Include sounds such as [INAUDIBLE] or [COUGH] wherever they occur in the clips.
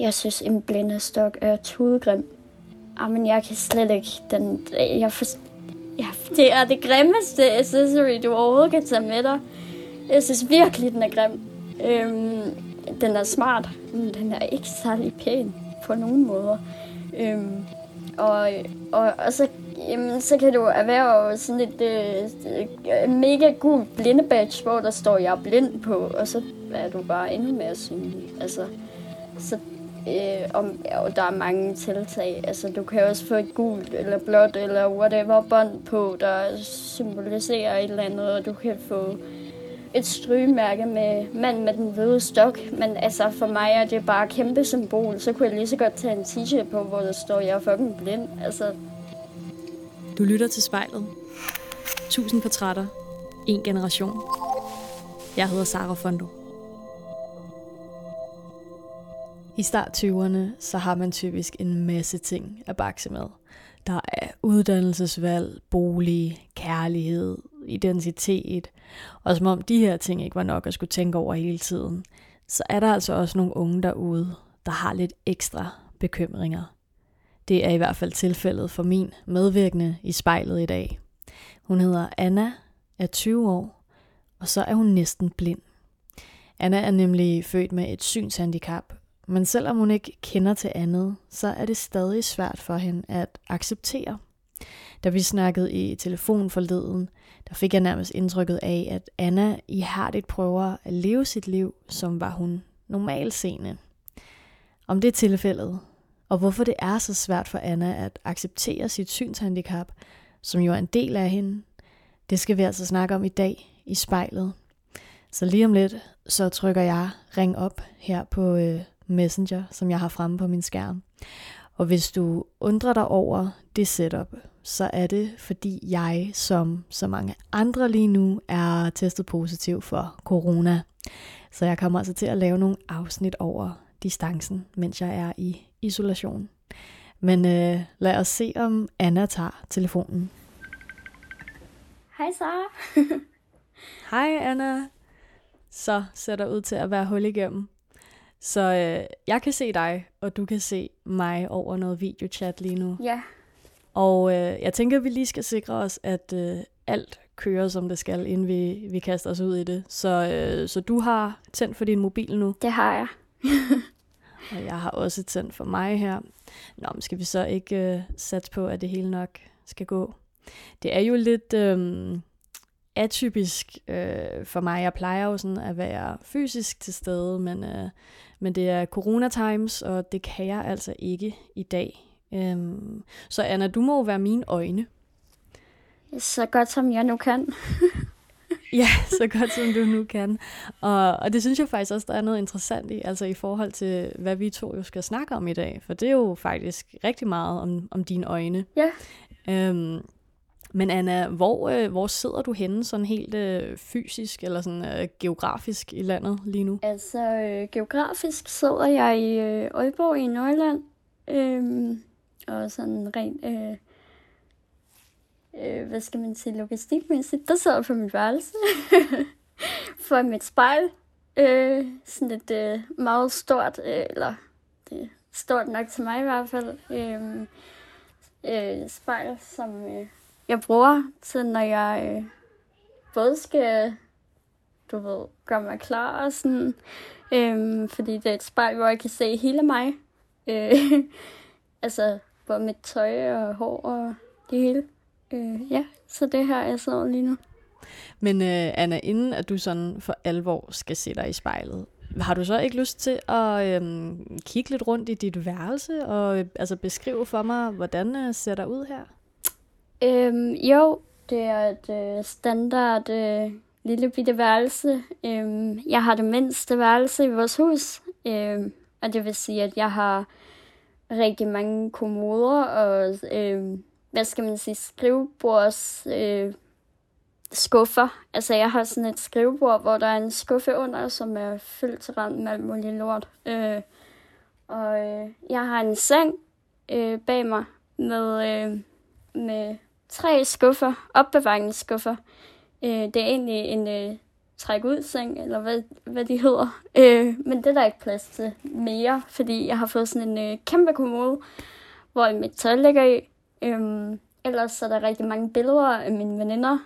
Jeg synes, en blindestok er tudegrim. Jamen, jeg kan slet ikke... Den, jeg for, ja, det er det grimmeste accessory, du overhovedet kan tage med dig. Jeg synes virkelig, den er grim. Øhm, den er smart, men den er ikke særlig pæn på nogen måder. Øhm, og, og, og så, jamen, så kan du erhverve sådan et øh, øh mega gul blindebadge, hvor der står, jeg er blind på, og så er du bare endnu mere synlig. Altså, så øh, om, og der er mange tiltag. Altså, du kan også få et gult eller blåt eller whatever bånd på, der symboliserer et eller andet, og du kan få et strygemærke med mand med den hvide stok, men altså for mig er det bare et kæmpe symbol. Så kunne jeg lige så godt tage en t-shirt på, hvor der står, jeg er fucking blind. Altså. Du lytter til spejlet. Tusind portrætter. En generation. Jeg hedder Sara Fondo. I start 20'erne, så har man typisk en masse ting at bakse med. Der er uddannelsesvalg, bolig, kærlighed, identitet. Og som om de her ting ikke var nok at skulle tænke over hele tiden, så er der altså også nogle unge derude, der har lidt ekstra bekymringer. Det er i hvert fald tilfældet for min medvirkende i spejlet i dag. Hun hedder Anna, er 20 år, og så er hun næsten blind. Anna er nemlig født med et synshandicap, men selvom hun ikke kender til andet, så er det stadig svært for hende at acceptere. Da vi snakkede i telefon forleden, der fik jeg nærmest indtrykket af, at Anna ihærdigt prøver at leve sit liv, som var hun normalseende. Om det er tilfældet, og hvorfor det er så svært for Anna at acceptere sit synshandicap, som jo er en del af hende, det skal vi altså snakke om i dag i spejlet. Så lige om lidt, så trykker jeg ring op her på øh, Messenger, som jeg har fremme på min skærm. Og hvis du undrer dig over det setup, så er det, fordi jeg, som så mange andre lige nu, er testet positiv for corona. Så jeg kommer altså til at lave nogle afsnit over distancen, mens jeg er i isolation. Men øh, lad os se, om Anna tager telefonen. Hej Sara. [LAUGHS] Hej Anna. Så ser der ud til at være hul igennem. Så øh, jeg kan se dig, og du kan se mig over noget videochat lige nu. Ja. Og øh, jeg tænker, at vi lige skal sikre os, at øh, alt kører, som det skal, inden vi, vi kaster os ud i det. Så, øh, så du har tændt for din mobil nu? Det har jeg. [LAUGHS] og jeg har også tændt for mig her. Nå, men skal vi så ikke øh, satse på, at det hele nok skal gå? Det er jo lidt... Øh, atypisk øh, for mig. Jeg plejer jo sådan at være fysisk til stede, men, øh, men det er corona times, og det kan jeg altså ikke i dag. Øhm, så Anna, du må jo være mine øjne. Så godt som jeg nu kan. [LAUGHS] ja, så godt som du nu kan. Og, og det synes jeg faktisk også, der er noget interessant i, altså i forhold til, hvad vi to jo skal snakke om i dag. For det er jo faktisk rigtig meget om, om dine øjne. Ja. Øhm, men Anna, hvor, øh, hvor sidder du henne sådan helt øh, fysisk eller sådan øh, geografisk i landet lige nu? Altså, øh, geografisk sidder jeg i øh, Aalborg i Nordjylland. Øh, og sådan rent, øh, øh, hvad skal man sige, logistikmæssigt, der sidder jeg på mit værelse. [LAUGHS] for mit spejl. Øh, sådan et øh, meget stort, øh, eller det er stort nok til mig i hvert fald, øh, øh, spejl, som... Øh, jeg bruger til, når jeg øh, både skal, du ved, gøre mig klar og sådan, Øhm, fordi det er et spejl, hvor jeg kan se hele mig. Øh, [LAUGHS] altså, både mit tøj og hår og det hele. Øh, ja, så det her, jeg sidder lige nu. Men øh, Anna, inden at du sådan for alvor skal se dig i spejlet, har du så ikke lyst til at øh, kigge lidt rundt i dit værelse og øh, altså beskrive for mig, hvordan øh, ser der ud her? Øhm, jo, det er et øh, standard øh, lille bitte værelse. Øhm, jeg har det mindste værelse i vores hus, øhm, og det vil sige, at jeg har rigtig mange kommoder og, øhm, hvad skal man sige, skrivebords øh, skuffer. Altså, jeg har sådan et skrivebord, hvor der er en skuffe under, som er fyldt til randen med alt muligt lort. Øh, og øh, jeg har en seng øh, bag mig med, øh, med tre skuffer, opbevaringsskuffer. Øh, det er egentlig en øh, træk ud seng, eller hvad, hvad de hedder. Øh, men det er der ikke plads til mere, fordi jeg har fået sådan en øh, kæmpe kommode, hvor mit tøj ligger i. Øh, ellers er der rigtig mange billeder af mine veninder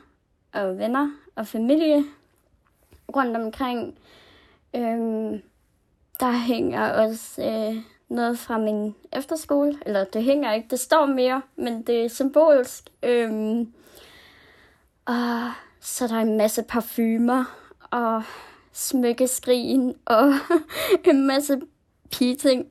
og venner og familie rundt omkring. Øh, der hænger også øh, noget fra min efterskole, eller det hænger ikke, det står mere, men det er symbolsk. Øh, og så der er en masse parfumer og smykkeskrin og [LAUGHS] en masse pigeting.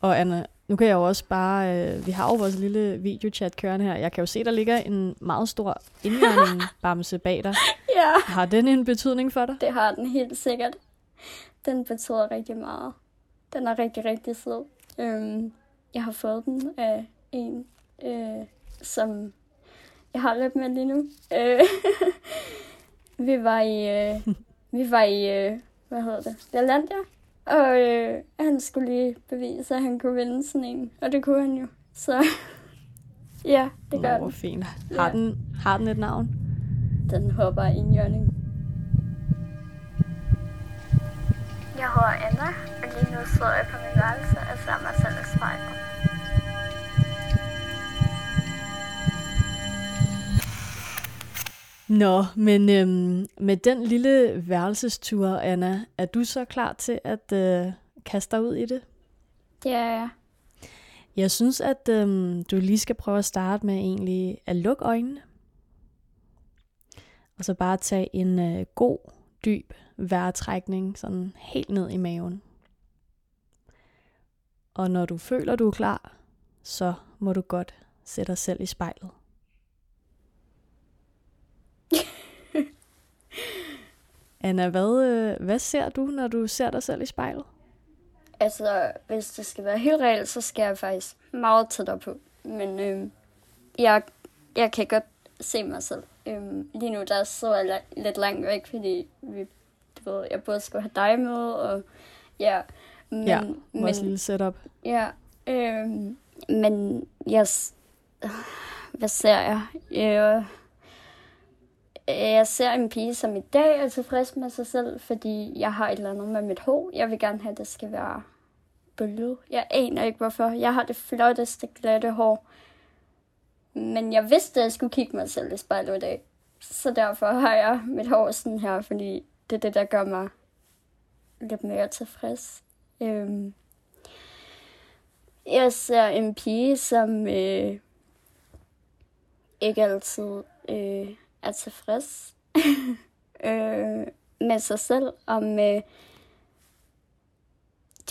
og Anna, nu kan jeg jo også bare, øh, vi har jo vores lille videochat kørende her. Jeg kan jo se, der ligger en meget stor indjørning [LAUGHS] bamse bag dig. Ja. Har den en betydning for dig? Det har den helt sikkert. Den betyder rigtig meget. Den er rigtig, rigtig sød. Øhm, jeg har fået den af en, øh, som jeg har lidt med lige nu. Øh, [LAUGHS] vi var i, øh, vi var i, øh, hvad hedder det, Lalandia. Og øh, han skulle lige bevise, at han kunne vinde sådan en. Og det kunne han jo. Så [LAUGHS] ja, det gør Nå, den. fint. Har, ja. den, har den et navn? Den hopper i en hjørning. Jeg hedder Anna, og lige nu sidder jeg på min værelse og ser mig selv i spejlet. Nå, men øhm, med den lille værelsestur, Anna, er du så klar til at øh, kaste dig ud i det? Det er jeg. Jeg synes, at øhm, du lige skal prøve at starte med egentlig at lukke øjnene. Og så bare tage en øh, god, dyb vejrtrækning sådan helt ned i maven. Og når du føler, du er klar, så må du godt sætte dig selv i spejlet. [LAUGHS] Anna, hvad, øh, hvad ser du, når du ser dig selv i spejlet? Altså, hvis det skal være helt reelt, så skal jeg faktisk meget tættere på. Men øh, jeg, jeg kan godt se mig selv. Øh, lige nu der så jeg lidt langt væk, fordi vi, du ved, jeg både skulle have dig med, og ja. Men, ja, vores men, lille setup. Ja, øh, men jeg, hvad ser jeg? Øh, jeg ser en pige, som i dag er tilfreds med sig selv, fordi jeg har et eller andet med mit hår. Jeg vil gerne have, at det skal være bølget. Jeg aner ikke hvorfor. Jeg har det flotteste glatte hår. Men jeg vidste, at jeg skulle kigge mig selv i spejlet i dag. Så derfor har jeg mit hår sådan her, fordi det er det, der gør mig lidt mere tilfreds. Øhm. Jeg ser en pige, som øh, ikke altid øh, er tilfreds [LAUGHS] øh, med sig selv og med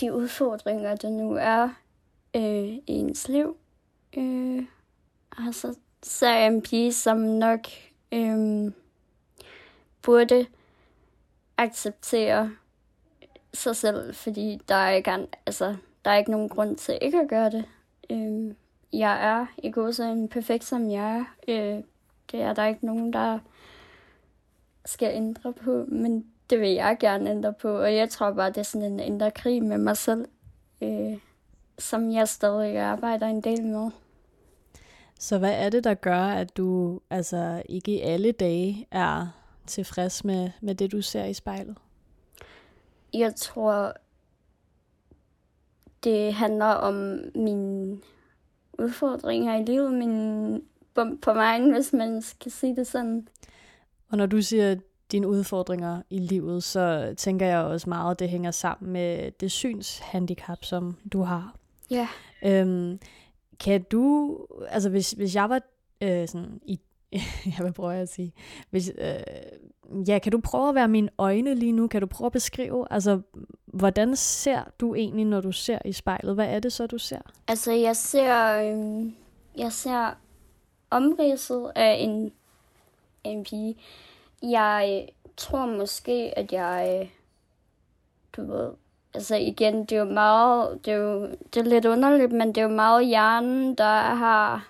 de udfordringer, der nu er øh, i ens liv. Øh, og så ser jeg en pige, som nok øhm, burde acceptere sig selv, fordi der er ikke, altså, der er ikke nogen grund til ikke at gøre det. Øhm, jeg er i god så perfekt, som jeg er. Øh, det er der ikke nogen, der skal ændre på, men det vil jeg gerne ændre på, og jeg tror bare, det er sådan en indre krig med mig selv, øh, som jeg stadig arbejder en del med. Så hvad er det, der gør, at du altså ikke alle dage er tilfreds med, med det, du ser i spejlet? Jeg tror, det handler om mine udfordringer i livet, min på, på vejen, hvis man skal sige det sådan. Og når du siger dine udfordringer i livet, så tænker jeg også meget, at det hænger sammen med det synshandicap, som du har. Ja. Øhm, kan du, altså hvis, hvis jeg var øh, sådan i, [LAUGHS] jeg vil prøve at sige, hvis, øh, ja, kan du prøve at være mine øjne lige nu? Kan du prøve at beskrive, altså hvordan ser du egentlig, når du ser i spejlet? Hvad er det så, du ser? Altså jeg ser, øh, jeg ser omridset af en, en pige. Jeg øh, tror måske, at jeg, øh, du ved, altså igen, det er jo meget, det er jo det er lidt underligt, men det er jo meget hjernen, der har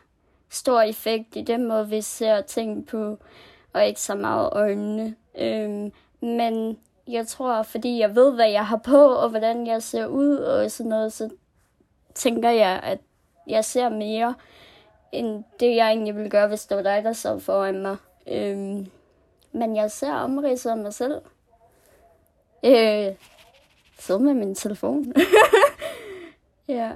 stor effekt i den måde, vi ser ting på, og ikke så meget øjnene. Øhm, men jeg tror, fordi jeg ved, hvad jeg har på, og hvordan jeg ser ud, og sådan noget, så tænker jeg, at jeg ser mere end det, jeg egentlig ville gøre, hvis det var dig, der sad foran mig. Øhm, men jeg ser omridset af mig selv. Øh, sidde med min telefon. [LAUGHS] ja.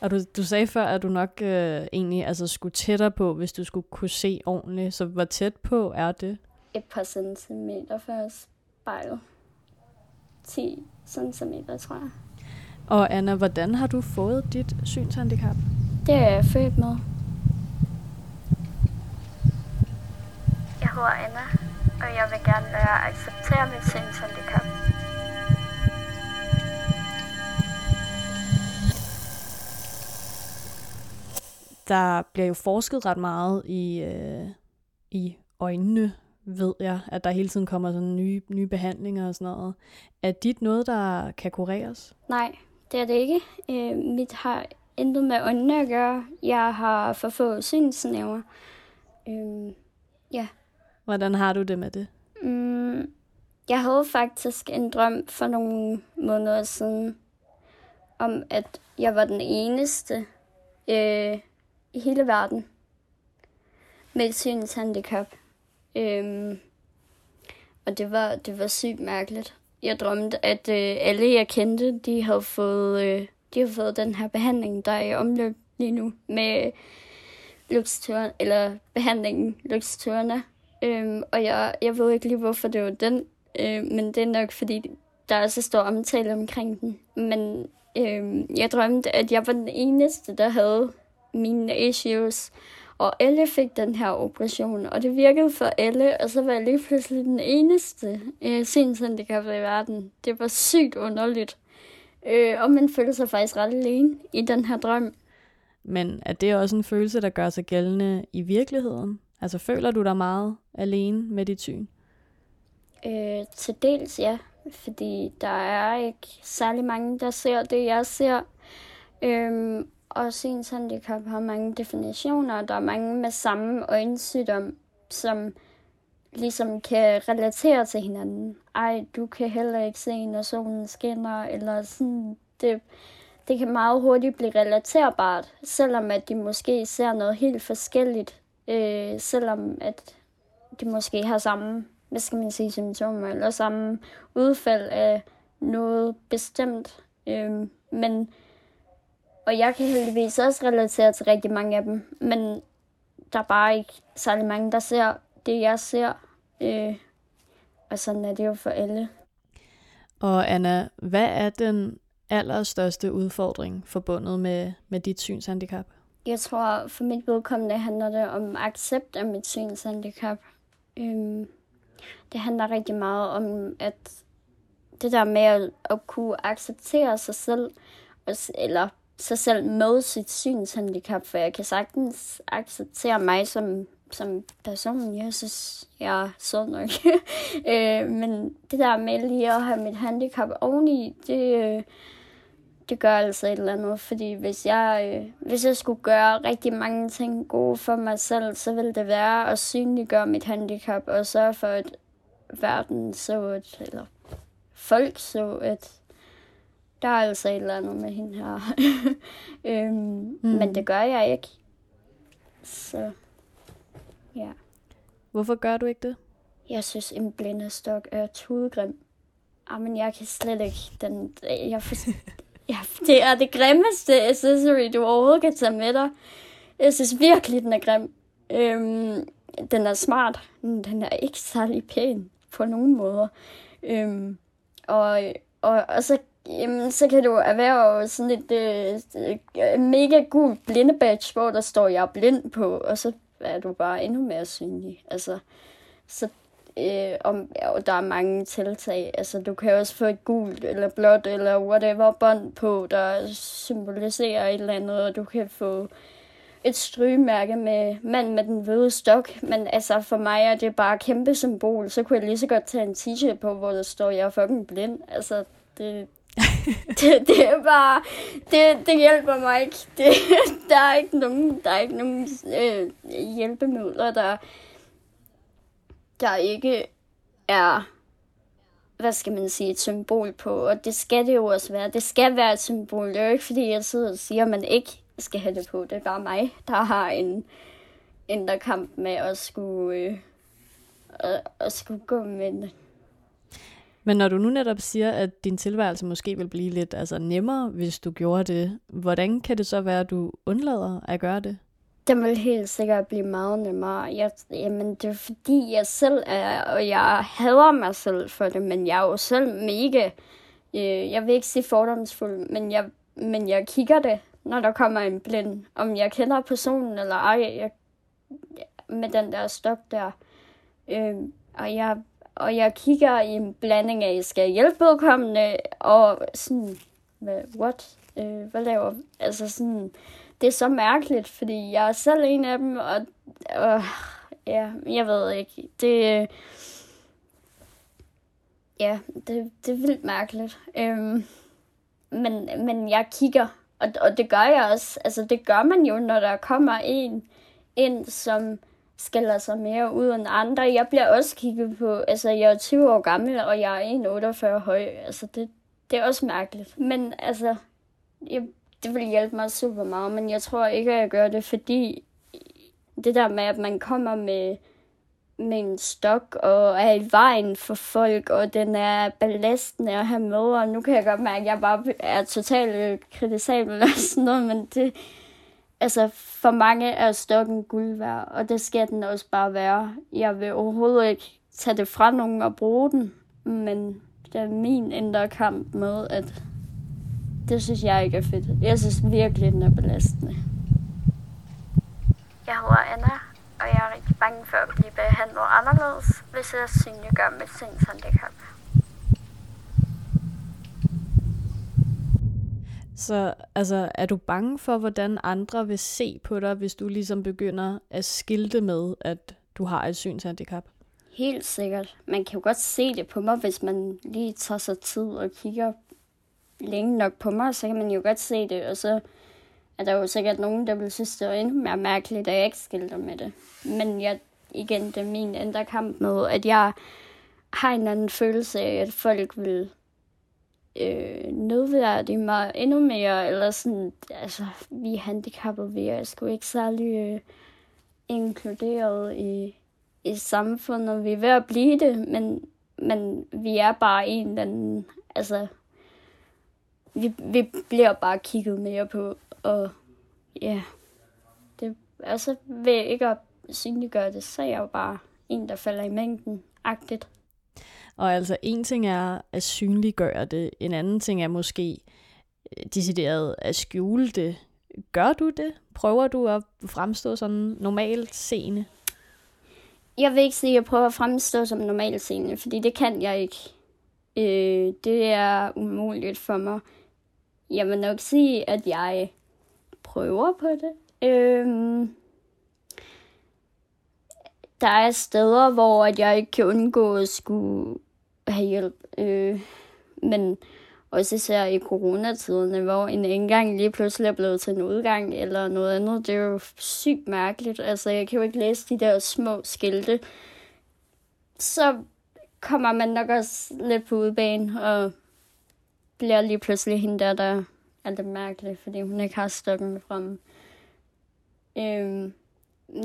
Og du, du sagde før, at du nok øh, egentlig altså, skulle tættere på, hvis du skulle kunne se ordentligt. Så hvor tæt på er det? Et par centimeter før spejlet. 10 centimeter, tror jeg. Og Anna, hvordan har du fået dit synshandicap? Det er jeg født med. Jeg hedder Anna, og jeg vil gerne lære at acceptere mit synshandicap. Der bliver jo forsket ret meget i, øh, i øjnene, ved jeg, at der hele tiden kommer sådan nye, nye behandlinger og sådan noget. Er dit noget, der kan kureres? Nej, det er det ikke. Øh, mit har intet med øjnene at gøre. Jeg har for få synsnæver. Øh, ja. Hvordan har du det med det? Mm, jeg havde faktisk en drøm for nogle måneder siden, om at jeg var den eneste øh, i hele verden med et synshandicap. Øhm, og det var, det var sygt mærkeligt. Jeg drømte, at øh, alle jeg kendte, de havde fået, øh, de havde fået den her behandling, der er i omløb lige nu med øh, luxturen, eller behandlingen Luxturna. Øhm, og jeg, jeg ved ikke lige, hvorfor det var den, øh, men det er nok, fordi der er så stor omtale omkring den. Men øh, jeg drømte, at jeg var den eneste, der havde mine issues. Og alle fik den her operation, og det virkede for alle, og så var jeg lige pludselig den eneste øh, sindshandicappet i verden. Det var sygt underligt. Øh, og man følte sig faktisk ret alene i den her drøm. Men er det også en følelse, der gør sig gældende i virkeligheden? Altså føler du dig meget alene med dit syn? Øh, til dels ja, fordi der er ikke særlig mange, der ser det, jeg ser. Øhm, og sens handicap har mange definitioner. Der er mange med samme øjensygdom, som ligesom kan relatere til hinanden. Ej, du kan heller ikke se, når solen skinner, eller sådan. Det, det kan meget hurtigt blive relaterbart, selvom at de måske ser noget helt forskelligt. Øh, selvom at de måske har samme, hvad skal man sige, symptomer, eller samme udfald af noget bestemt. Øh, men og jeg kan heldigvis også relatere til rigtig mange af dem, men der er bare ikke særlig mange, der ser det, jeg ser. Øh, og sådan er det jo for alle. Og Anna, hvad er den allerstørste udfordring forbundet med, med dit synshandicap? Jeg tror, for mit vedkommende handler det om accept af mit synshandicap. Øhm, det handler rigtig meget om, at det der med at, at kunne acceptere sig selv, eller sig selv med sit synshandicap, for jeg kan sagtens acceptere mig som, som person. Jeg synes, jeg er så nok. [LAUGHS] øh, men det der med lige at have mit handicap oveni, det, det gør altså et eller andet. Fordi hvis jeg, øh, hvis jeg skulle gøre rigtig mange ting gode for mig selv, så ville det være at synliggøre mit handicap og sørge for, at verden så at, eller folk så at der er altså et eller andet med hende her. [LAUGHS] øhm, mm. Men det gør jeg ikke. Så, ja. Hvorfor gør du ikke det? Jeg synes, en blindestok er tudegrim. Jamen, jeg kan slet ikke... Den, jeg for, [LAUGHS] ja, det er det grimmeste accessory, du overhovedet kan tage med dig. Jeg synes virkelig, den er grim. Øhm, den er smart, men den er ikke særlig pæn på nogen måder. Øhm, og, og, og så Jamen, så kan du erhverve sådan et øh, øh mega gul blindebadge, hvor der står, jeg er blind på, og så er du bare endnu mere synlig. Altså, så øh, om, og der er mange tiltag. Altså, du kan også få et gult eller blåt eller whatever bånd på, der symboliserer et eller andet, og du kan få et strygemærke med mand med den hvide stok, men altså for mig er det bare et kæmpe symbol. Så kunne jeg lige så godt tage en t-shirt på, hvor der står, jeg er fucking blind. Altså, det, [LAUGHS] det, det er bare, det, det hjælper mig ikke. [LAUGHS] Det, der er ikke nogen, der er ikke nogen øh, hjælpemidler, der, der ikke er, hvad skal man sige, et symbol på. Og det skal det jo også være. Det skal være et symbol. Det er jo ikke, fordi jeg sidder og siger, at man ikke skal have det på. Det er bare mig, der har en indre kamp med at skulle... Øh, at, at skulle gå med. Men når du nu netop siger, at din tilværelse måske vil blive lidt altså, nemmere, hvis du gjorde det, hvordan kan det så være, at du undlader at gøre det? Det vil helt sikkert blive meget nemmere. Jeg, jamen, det er fordi, jeg selv er, og jeg hader mig selv for det, men jeg er jo selv mega, øh, jeg vil ikke sige fordomsfuld, men jeg, men jeg kigger det, når der kommer en blind. Om jeg kender personen eller ej, jeg, med den der stok der. Øh, og jeg og jeg kigger i en blanding af, skal jeg hjælpe vedkommende, og sådan, hvad, what? Øh, hvad laver Altså sådan, det er så mærkeligt, fordi jeg er selv en af dem, og, og ja, jeg ved ikke, det, ja, det, det er vildt mærkeligt. Øhm, men, men jeg kigger, og, og det gør jeg også, altså det gør man jo, når der kommer en ind, som skiller sig mere ud end andre. Jeg bliver også kigget på, altså jeg er 20 år gammel, og jeg er 1,48 høj. Altså det, det er også mærkeligt. Men altså, jeg, det vil hjælpe mig super meget, men jeg tror ikke, at jeg gør det, fordi det der med, at man kommer med, med en stok og er i vejen for folk, og den er belastende at have med, og nu kan jeg godt mærke, at jeg bare er totalt kritisabel og sådan noget, men det, altså for mange er stokken guld værd, og det skal den også bare være. Jeg vil overhovedet ikke tage det fra nogen og bruge den, men det er min indre kamp med, at det synes jeg ikke er fedt. Jeg synes virkelig, den er belastende. Jeg hedder Anna, og jeg er rigtig bange for at blive behandlet anderledes, hvis jeg synliggør mit sindshandicap. Så altså, er du bange for, hvordan andre vil se på dig, hvis du ligesom begynder at skilte med, at du har et synshandicap? Helt sikkert. Man kan jo godt se det på mig, hvis man lige tager sig tid og kigger længe nok på mig, så kan man jo godt se det, og så er der jo sikkert nogen, der vil synes, det er endnu mere mærkeligt, at jeg ikke skilter med det. Men jeg, igen, det er min indre kamp med, at jeg har en anden følelse af, at folk vil øh, nedværdige mig endnu mere, eller sådan, altså, vi er handicappede, vi er sgu ikke særlig øh, inkluderet i, i samfundet. Vi er ved at blive det, men, men vi er bare en eller anden, altså, vi, vi bliver bare kigget mere på, og ja, det, altså ved ikke at synliggøre det, så er jeg jo bare en, der falder i mængden, agtigt. Og altså en ting er at synliggøre det, en anden ting er måske øh, decideret at skjule det. Gør du det? Prøver du at fremstå sådan normalt seende? Jeg vil ikke sige, at jeg prøver at fremstå som normalt seende, fordi det kan jeg ikke. Øh, det er umuligt for mig. Jeg vil nok sige, at jeg prøver på det. Øh, der er steder, hvor at jeg ikke kan undgå at skulle have hjælp. Øh, men også især i coronatiderne, hvor en indgang lige pludselig er blevet til en udgang eller noget andet. Det er jo sygt mærkeligt. Altså, jeg kan jo ikke læse de der små skilte. Så kommer man nok også lidt på udbanen og bliver lige pludselig hende der, der er lidt mærkelig, fordi hun ikke har stokken frem. Øhm,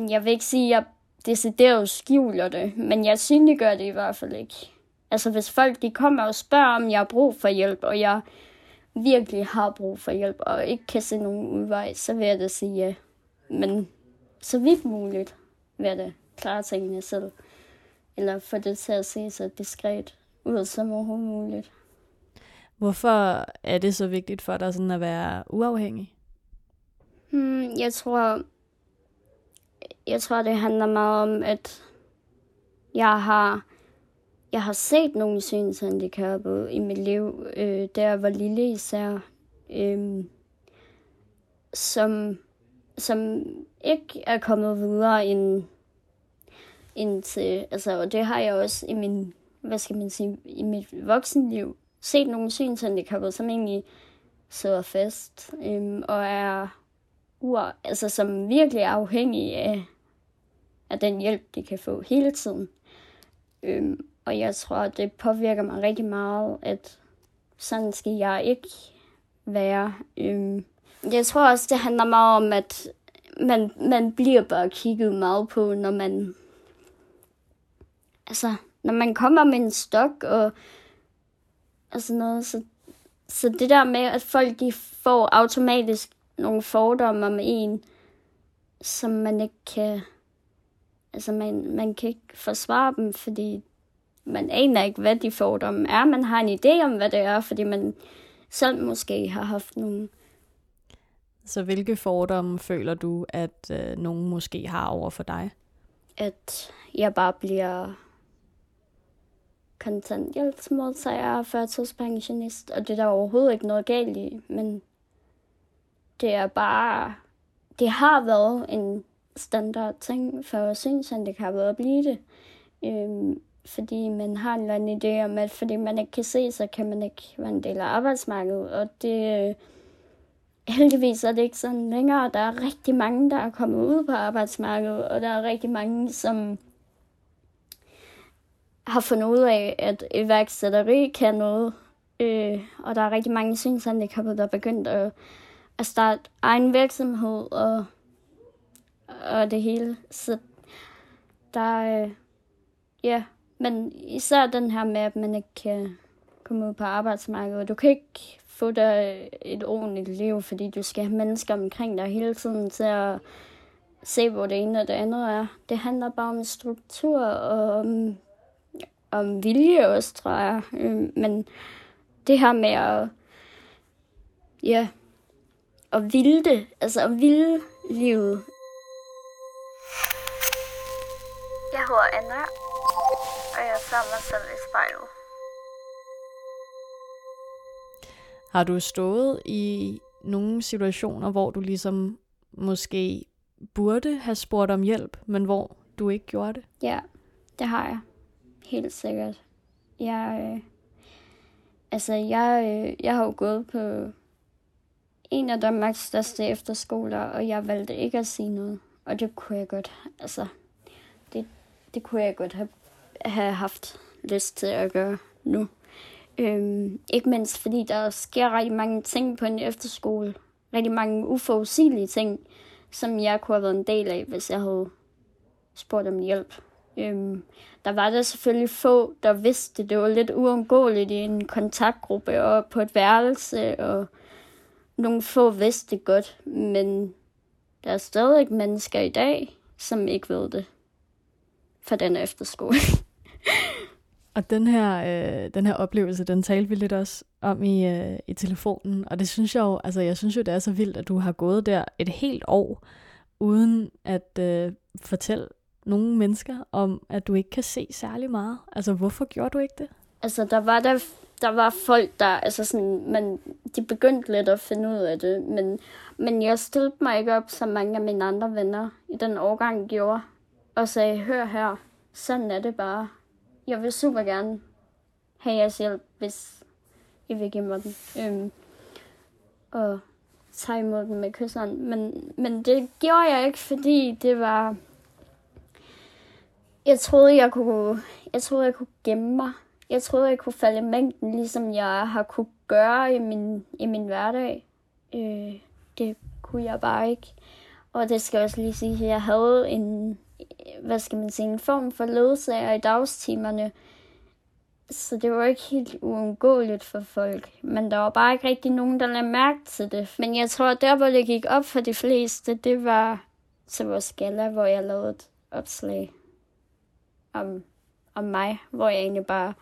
jeg vil ikke sige, at jeg decideret skjuler det, men jeg synliggør det i hvert fald ikke. Altså hvis folk de kommer og spørger, om jeg har brug for hjælp, og jeg virkelig har brug for hjælp, og ikke kan se nogen udvej, så vil jeg da sige ja. Men så vidt muligt vil jeg da klare tingene selv. Eller få det til at se så diskret ud som overhovedet muligt. Hvorfor er det så vigtigt for dig sådan at være uafhængig? Hmm, jeg tror, jeg tror, det handler meget om, at jeg har jeg har set nogle synshandicappede i mit liv, øh, da jeg var lille især, øh, som, som ikke er kommet videre end, end til, altså, og det har jeg også i min, hvad skal man sige, i mit voksenliv, set nogle synshandicappede, som egentlig sidder fast, øh, og er, ur, altså, som virkelig er afhængige af, af den hjælp, de kan få hele tiden. Øh, og jeg tror, det påvirker mig rigtig meget, at sådan skal jeg ikke være. Øhm, jeg tror også, det handler meget om, at man, man bliver bare kigget meget på, når man altså, når man kommer med en stok og, og sådan noget, så, så det der med, at folk de får automatisk nogle fordomme om en, som man ikke kan, altså man, man kan ikke forsvare dem, fordi man aner ikke, hvad de fordomme er. Man har en idé om, hvad det er, fordi man selv måske har haft nogle. Så hvilke fordomme føler du, at øh, nogen måske har over for dig? At jeg bare bliver kontanthjælpsmodtager og førtidspensionist, og det er der overhovedet ikke noget galt i, men det er bare, det har været en standard ting for synshandicappede at blive det. Øhm, fordi man har en eller anden idé om, at fordi man ikke kan se, så kan man ikke være en del af arbejdsmarkedet. Og det, øh, heldigvis er det ikke sådan længere. Der er rigtig mange, der er kommet ud på arbejdsmarkedet, og der er rigtig mange, som har fundet ud af, at iværksætteri kan noget. Øh, og der er rigtig mange synshandikappede, der er begyndt at, at starte egen virksomhed og, og det hele. Så der, øh, ja, men især den her med, at man ikke kan komme ud på arbejdsmarkedet. Du kan ikke få dig et ordentligt liv, fordi du skal have mennesker omkring dig hele tiden til at se, hvor det ene og det andet er. Det handler bare om struktur og om, om vilje også, tror jeg. Øhm, men det her med at, ja, at vilde det, altså at vilde livet. Jeg hedder Anna, ser mig selv i spejlet. Har du stået i nogle situationer, hvor du ligesom måske burde have spurgt om hjælp, men hvor du ikke gjorde det? Ja, det har jeg. Helt sikkert. Jeg, øh, altså, jeg, øh, jeg har jo gået på en af Danmarks største efterskoler, og jeg valgte ikke at sige noget. Og det kunne jeg godt, altså, det, det kunne jeg godt have have haft lyst til at gøre nu. Øhm, ikke mindst fordi der sker rigtig mange ting på en efterskole. Rigtig mange uforudsigelige ting, som jeg kunne have været en del af, hvis jeg havde spurgt om hjælp. Øhm, der var der selvfølgelig få, der vidste, det var lidt uundgåeligt i en kontaktgruppe og på et værelse, og nogle få vidste det godt, men der er stadig mennesker i dag, som ikke ved det for den efterskole. [LAUGHS] [LAUGHS] Og den her, øh, den her oplevelse, den talte vi lidt også om i, øh, i telefonen, og det synes jeg jo, altså jeg synes jo, det er så vildt, at du har gået der et helt år, uden at øh, fortælle nogle mennesker om, at du ikke kan se særlig meget. Altså, hvorfor gjorde du ikke det? Altså, der var der, der var folk, der, altså sådan, man, de begyndte lidt at finde ud af det, men, men jeg stillede mig ikke op, som mange af mine andre venner i den årgang gjorde, og sagde, hør her, sådan er det bare jeg vil super gerne have jeres hjælp, hvis I vil give mig den. Øhm, og tage imod den med kysseren. Men, men det gjorde jeg ikke, fordi det var... Jeg troede, jeg kunne, jeg troede, jeg kunne gemme mig. Jeg troede, jeg kunne falde i mængden, ligesom jeg har kunne gøre i min, i min hverdag. Øh, det kunne jeg bare ikke. Og det skal jeg også lige sige, at jeg havde en, hvad skal man sige, en form for ledsager i dagstimerne. Så det var ikke helt uundgåeligt for folk. Men der var bare ikke rigtig nogen, der lagde mærke til det. Men jeg tror, at der, hvor det gik op for de fleste, det var til vores gala, hvor jeg lavede et opslag om, om mig, hvor jeg egentlig bare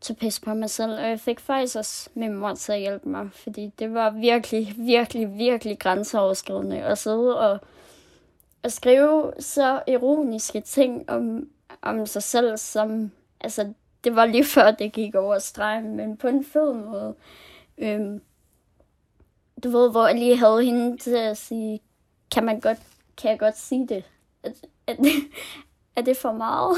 tog pis på mig selv. Og jeg fik faktisk også min mor til at hjælpe mig, fordi det var virkelig, virkelig, virkelig grænseoverskridende at sidde og at skrive så ironiske ting om, om sig selv, som, altså, det var lige før, det gik over stregen, men på en fed måde. Øhm, du ved, hvor jeg lige havde hende til at sige, kan, man godt, kan jeg godt sige det? Er, er, [LAUGHS] er det for meget?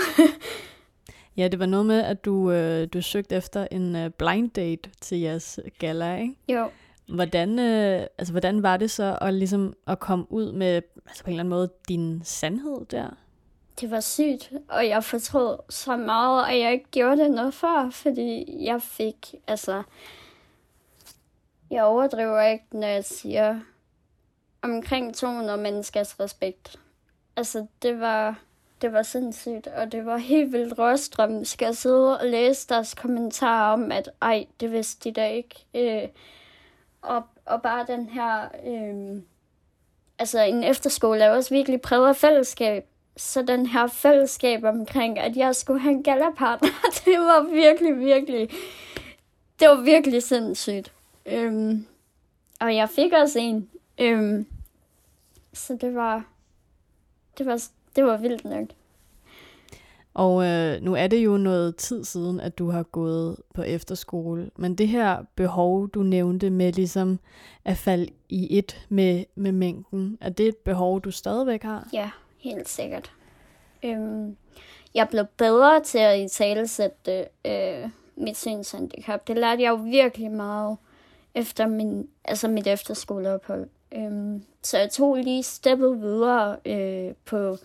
[LAUGHS] ja, det var noget med, at du, øh, du søgte efter en øh, blind date til jeres gala, ikke? Jo. Hvordan, øh, altså, hvordan var det så at, ligesom, at komme ud med altså på en eller anden måde din sandhed der? Det var sygt, og jeg fortrød så meget, at jeg ikke gjorde det noget før, fordi jeg fik, altså, jeg overdriver ikke, når jeg siger omkring 200 menneskers respekt. Altså, det var, det var sindssygt, og det var helt vildt rørstrøm. Skal jeg sidde og læse deres kommentarer om, at ej, det vidste de da ikke. Øh, og, og bare den her... Øh, altså, en efterskole er også virkelig præget af fællesskab. Så den her fællesskab omkring, at jeg skulle have en gallerpartner, [LAUGHS] det var virkelig, virkelig... Det var virkelig sindssygt. Øhm, og jeg fik også en. Øhm, så det var, det var, det var vildt nok. Og øh, nu er det jo noget tid siden, at du har gået på efterskole, men det her behov, du nævnte med ligesom at falde i et med, med mængden, er det et behov, du stadigvæk har? Ja, helt sikkert. Øhm, jeg blev bedre til at i talesætte øh, mit synshandicap. Det lærte jeg jo virkelig meget efter min, altså mit efterskoleophold. Øhm, så jeg tog lige steppet videre øh, på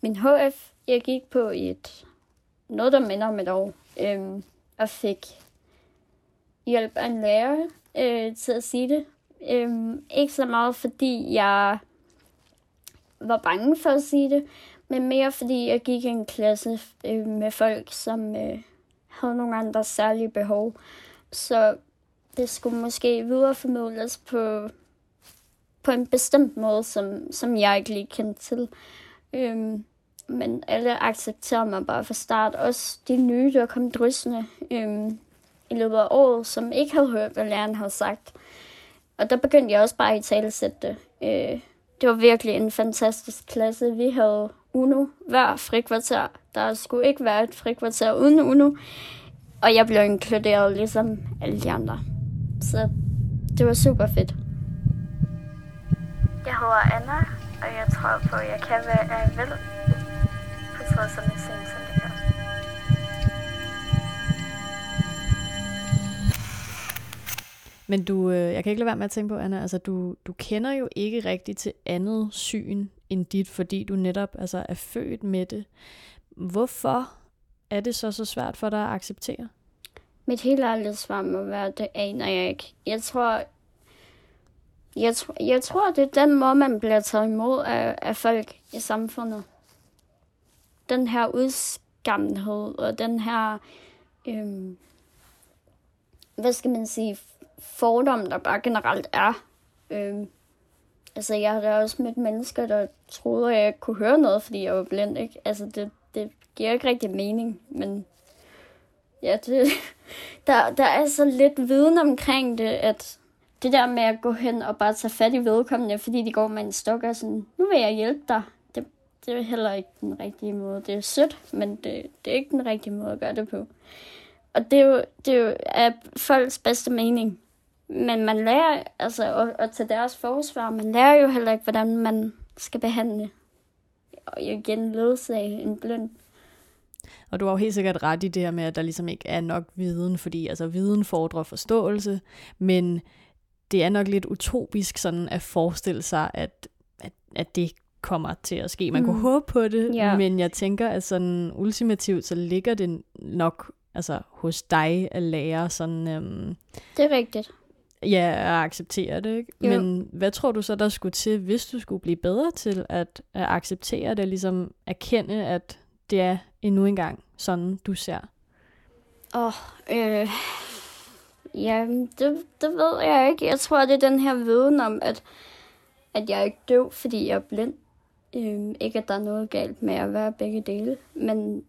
min HF. Jeg gik på et noget, der minder om et år, øh, og fik hjælp af en lærer øh, til at sige det. Øh, ikke så meget, fordi jeg var bange for at sige det, men mere fordi jeg gik i en klasse øh, med folk, som øh, havde nogle andre særlige behov. Så det skulle måske videreformidles på, på en bestemt måde, som, som jeg ikke lige kendte til. Øhm, men alle accepterer mig bare fra start. Også de nye, der kom dryssende øhm, i løbet af året, som ikke havde hørt, hvad læreren havde sagt. Og der begyndte jeg også bare i talesætte det. Øh, det var virkelig en fantastisk klasse. Vi havde Uno hver frikvarter. Der skulle ikke være et frikvarter uden Uno. Og jeg blev inkluderet ligesom alle de andre. Så det var super fedt. Jeg hedder Anna, og jeg tror på, at jeg kan, hvad jeg vil. På trods af min sindssyndikap. Men du, øh, jeg kan ikke lade være med at tænke på, Anna, altså du, du kender jo ikke rigtigt til andet syn end dit, fordi du netop altså, er født med det. Hvorfor er det så så svært for dig at acceptere? Mit helt ærlige svar må være, det aner jeg ikke. Jeg tror, jeg, jeg tror, det er den måde, man bliver taget imod af, af folk i samfundet. Den her udskammenhed og den her, øhm, hvad skal man sige, fordom, der bare generelt er. Øhm, altså, jeg har da også mødt mennesker, der troede, at jeg kunne høre noget, fordi jeg var blind, ikke? Altså, det, det giver ikke rigtig mening, men ja, det, [LAUGHS] der, der er så lidt viden omkring det, at det der med at gå hen og bare tage fat i vedkommende, fordi de går med en stok og sådan, nu vil jeg hjælpe dig. Det, det er heller ikke den rigtige måde. Det er sødt, men det, det er ikke den rigtige måde at gøre det på. Og det er jo, det er jo af folks bedste mening. Men man lærer, altså, og, og til deres forsvar, man lærer jo heller ikke, hvordan man skal behandle. Og igen ledsage en blind. Og du har jo helt sikkert ret i det her med, at der ligesom ikke er nok viden, fordi altså viden fordrer forståelse, men det er nok lidt utopisk sådan at forestille sig, at, at, at det kommer til at ske. Man mm. kunne håbe på det, Ja. men jeg tænker, at sådan ultimativt, så ligger det nok altså, hos dig at lære sådan, øhm, Det er rigtigt. ja, at acceptere det. Ikke? Jo. Men hvad tror du så, der skulle til, hvis du skulle blive bedre til at, at acceptere det, ligesom erkende, at det er endnu engang sådan, du ser? Åh, oh, øh, ja, det, det ved jeg ikke. Jeg tror, det er den her viden om, at, at jeg er ikke døv, fordi jeg er blind. Øhm, ikke, at der er noget galt med at være begge dele, men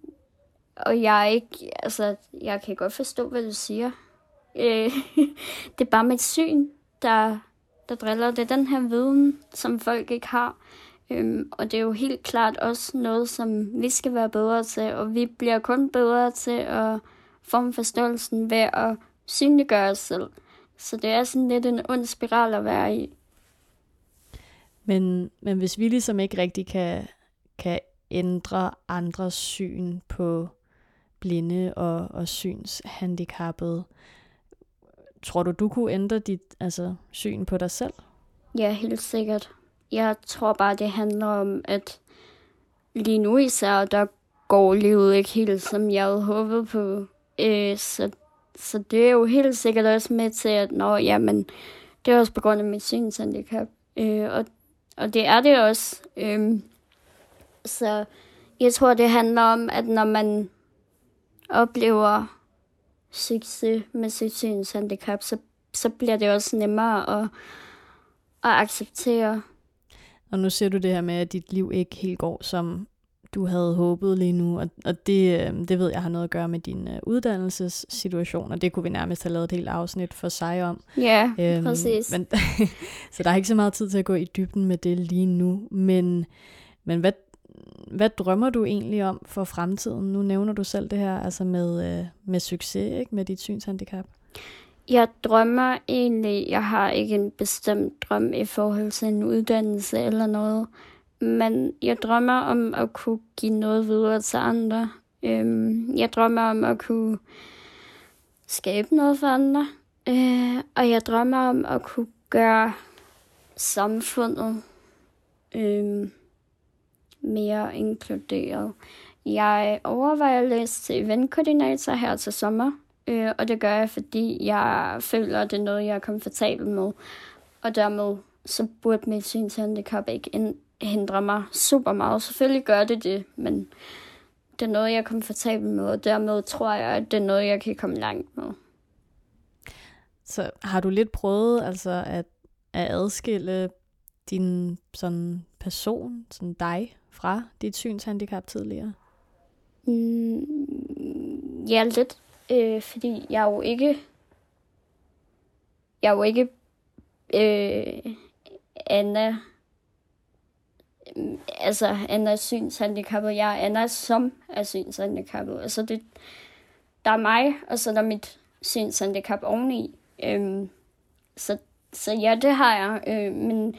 og jeg er ikke, altså, jeg kan godt forstå, hvad du siger. Øh, [LAUGHS] det er bare mit syn, der, der driller. Det er den her viden, som folk ikke har. Øhm, og det er jo helt klart også noget, som vi skal være bedre til, og vi bliver kun bedre til at forme forståelsen ved at synliggøre os selv. Så det er sådan lidt en ond spiral at være i. Men, men hvis vi ligesom ikke rigtig kan, kan ændre andres syn på blinde og, og synshandicappede, tror du, du kunne ændre dit altså, syn på dig selv? Ja, helt sikkert. Jeg tror bare, det handler om, at lige nu især, der går livet ikke helt, som jeg havde håbet på. Øh, så, så det er jo helt sikkert også med til, at nå, jamen, det er også på grund af mit synshandicap. Øh, og, og det er det også. Øhm, så Jeg tror, det handler om, at når man oplever succes med sit synshandicap, så, så bliver det også nemmere at, at acceptere. Og nu ser du det her med, at dit liv ikke helt går, som du havde håbet lige nu, og, og det, øh, det ved jeg har noget at gøre med din uh, uddannelsessituation, og det kunne vi nærmest have lavet et helt afsnit for sig om. Ja, øhm, præcis. Men, [LAUGHS] så der er ikke så meget tid til at gå i dybden med det lige nu, men, men hvad, hvad drømmer du egentlig om for fremtiden? Nu nævner du selv det her altså med, uh, med succes ikke? med dit synshandicap. Jeg drømmer egentlig, jeg har ikke en bestemt drøm i forhold til en uddannelse eller noget, men jeg drømmer om at kunne give noget videre til andre. Øhm, jeg drømmer om at kunne skabe noget for andre. Øh, og jeg drømmer om at kunne gøre samfundet øh, mere inkluderet. Jeg overvejer at læse til eventkoordinator her til sommer, øh, og det gør jeg, fordi jeg føler, at det er noget, jeg er komfortabel med. Og dermed så burde mit synshandicap ikke hindre mig super meget. Selvfølgelig gør det det, men det er noget, jeg er komfortabel med, og dermed tror jeg, at det er noget, jeg kan komme langt med. Så har du lidt prøvet altså at, at adskille din sådan person, sådan dig, fra dit synshandicap tidligere? Mm, ja, lidt. Øh, fordi jeg er jo ikke... Jeg er jo ikke øh, Anna altså Anna er synshandicappet. Jeg er Anna som er synshandicappet. Altså det, der er mig, og så er der mit synshandicap oveni. Øhm, så, så ja, det har jeg. Øh, men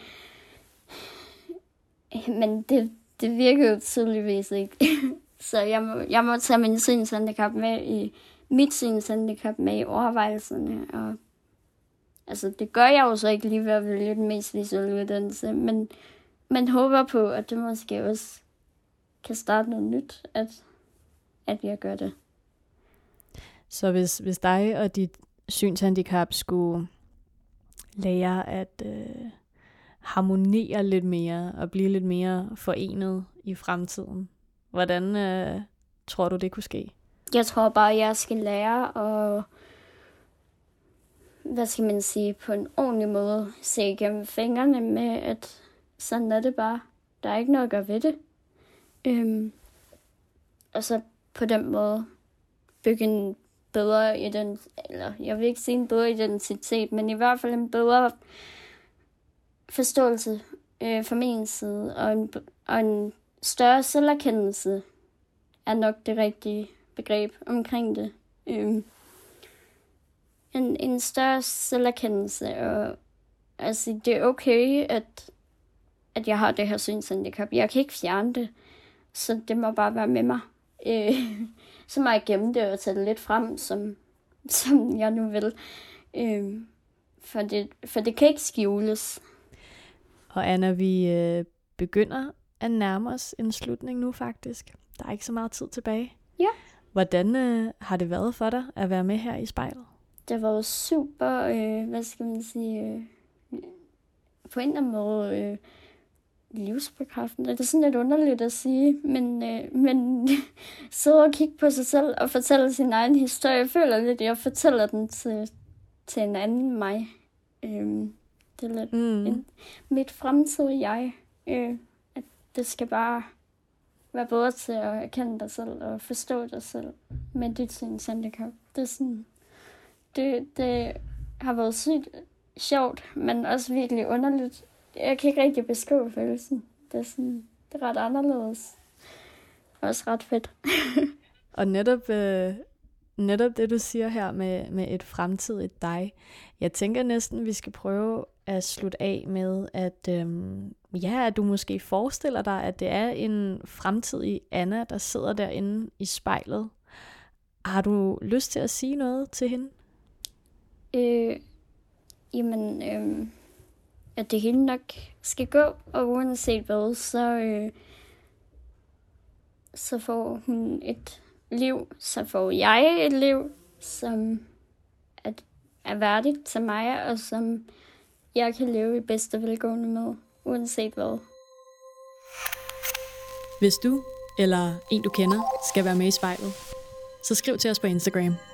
men det, det virker jo tydeligvis ikke. [LAUGHS] så jeg må, jeg må tage min synshandicap med i mit synshandicap med i overvejelserne. Og, altså, det gør jeg jo så ikke lige ved at vælge den mest visuelle uddannelse, men man håber på, at det måske også kan starte noget nyt, at, at jeg gør det. Så hvis, hvis dig og dit synshandicap skulle lære at øh, harmonere lidt mere og blive lidt mere forenet i fremtiden, hvordan øh, tror du, det kunne ske? Jeg tror bare, jeg skal lære at hvad skal man sige, på en ordentlig måde se igennem fingrene med, at sådan er det bare. Der er ikke noget at gøre ved det. Øhm, og så på den måde bygge en bedre identitet, eller jeg vil ikke sige en bedre identitet, men i hvert fald en bedre forståelse øh, fra min side, og en, og en større selverkendelse er nok det rigtige begreb omkring det. Øhm, en, en større selverkendelse, og altså det er okay, at at jeg har det her synshandicap. Jeg kan ikke fjerne det, så det må bare være med mig. Øh, [LAUGHS] så må jeg gemme det og tage det lidt frem, som, [LAUGHS] som jeg nu vil. Øh, for, det, for det kan ikke skjules. Og Anna, vi øh, begynder at nærme os en slutning nu faktisk. Der er ikke så meget tid tilbage. Ja. Hvordan øh, har det været for dig at være med her i spejlet? Det var super, øh, hvad skal man sige, øh, på en eller anden måde øh, livsbekræftende. Det er sådan lidt underligt at sige, men, øh, men [LAUGHS] sidde og kigge på sig selv og fortælle sin egen historie. Jeg føler lidt, at jeg fortæller den til, til en anden mig. Øh, det er lidt mm. en, mit fremtidige jeg. Øh, at det skal bare være bedre til at erkende dig selv og forstå dig selv med dit synshandicap. Det er sådan, det, det har været sygt sjovt, men også virkelig underligt jeg kan ikke rigtig beskrive følelsen. Det er, sådan, det er ret anderledes. Også ret fedt. [LAUGHS] og netop, øh, netop det, du siger her med, med et fremtidigt dig. Jeg tænker næsten, vi skal prøve at slutte af med, at øhm, ja, at du måske forestiller dig, at det er en fremtidig Anna, der sidder derinde i spejlet. Har du lyst til at sige noget til hende? Øh, jamen, øh, at det hele nok skal gå, og uanset hvad, så, øh, så får hun et liv, så får jeg et liv, som er, er værdigt til mig, og som jeg kan leve i bedste velgående med, uanset hvad. Hvis du eller en du kender, skal være med i spejlet, så skriv til os på Instagram.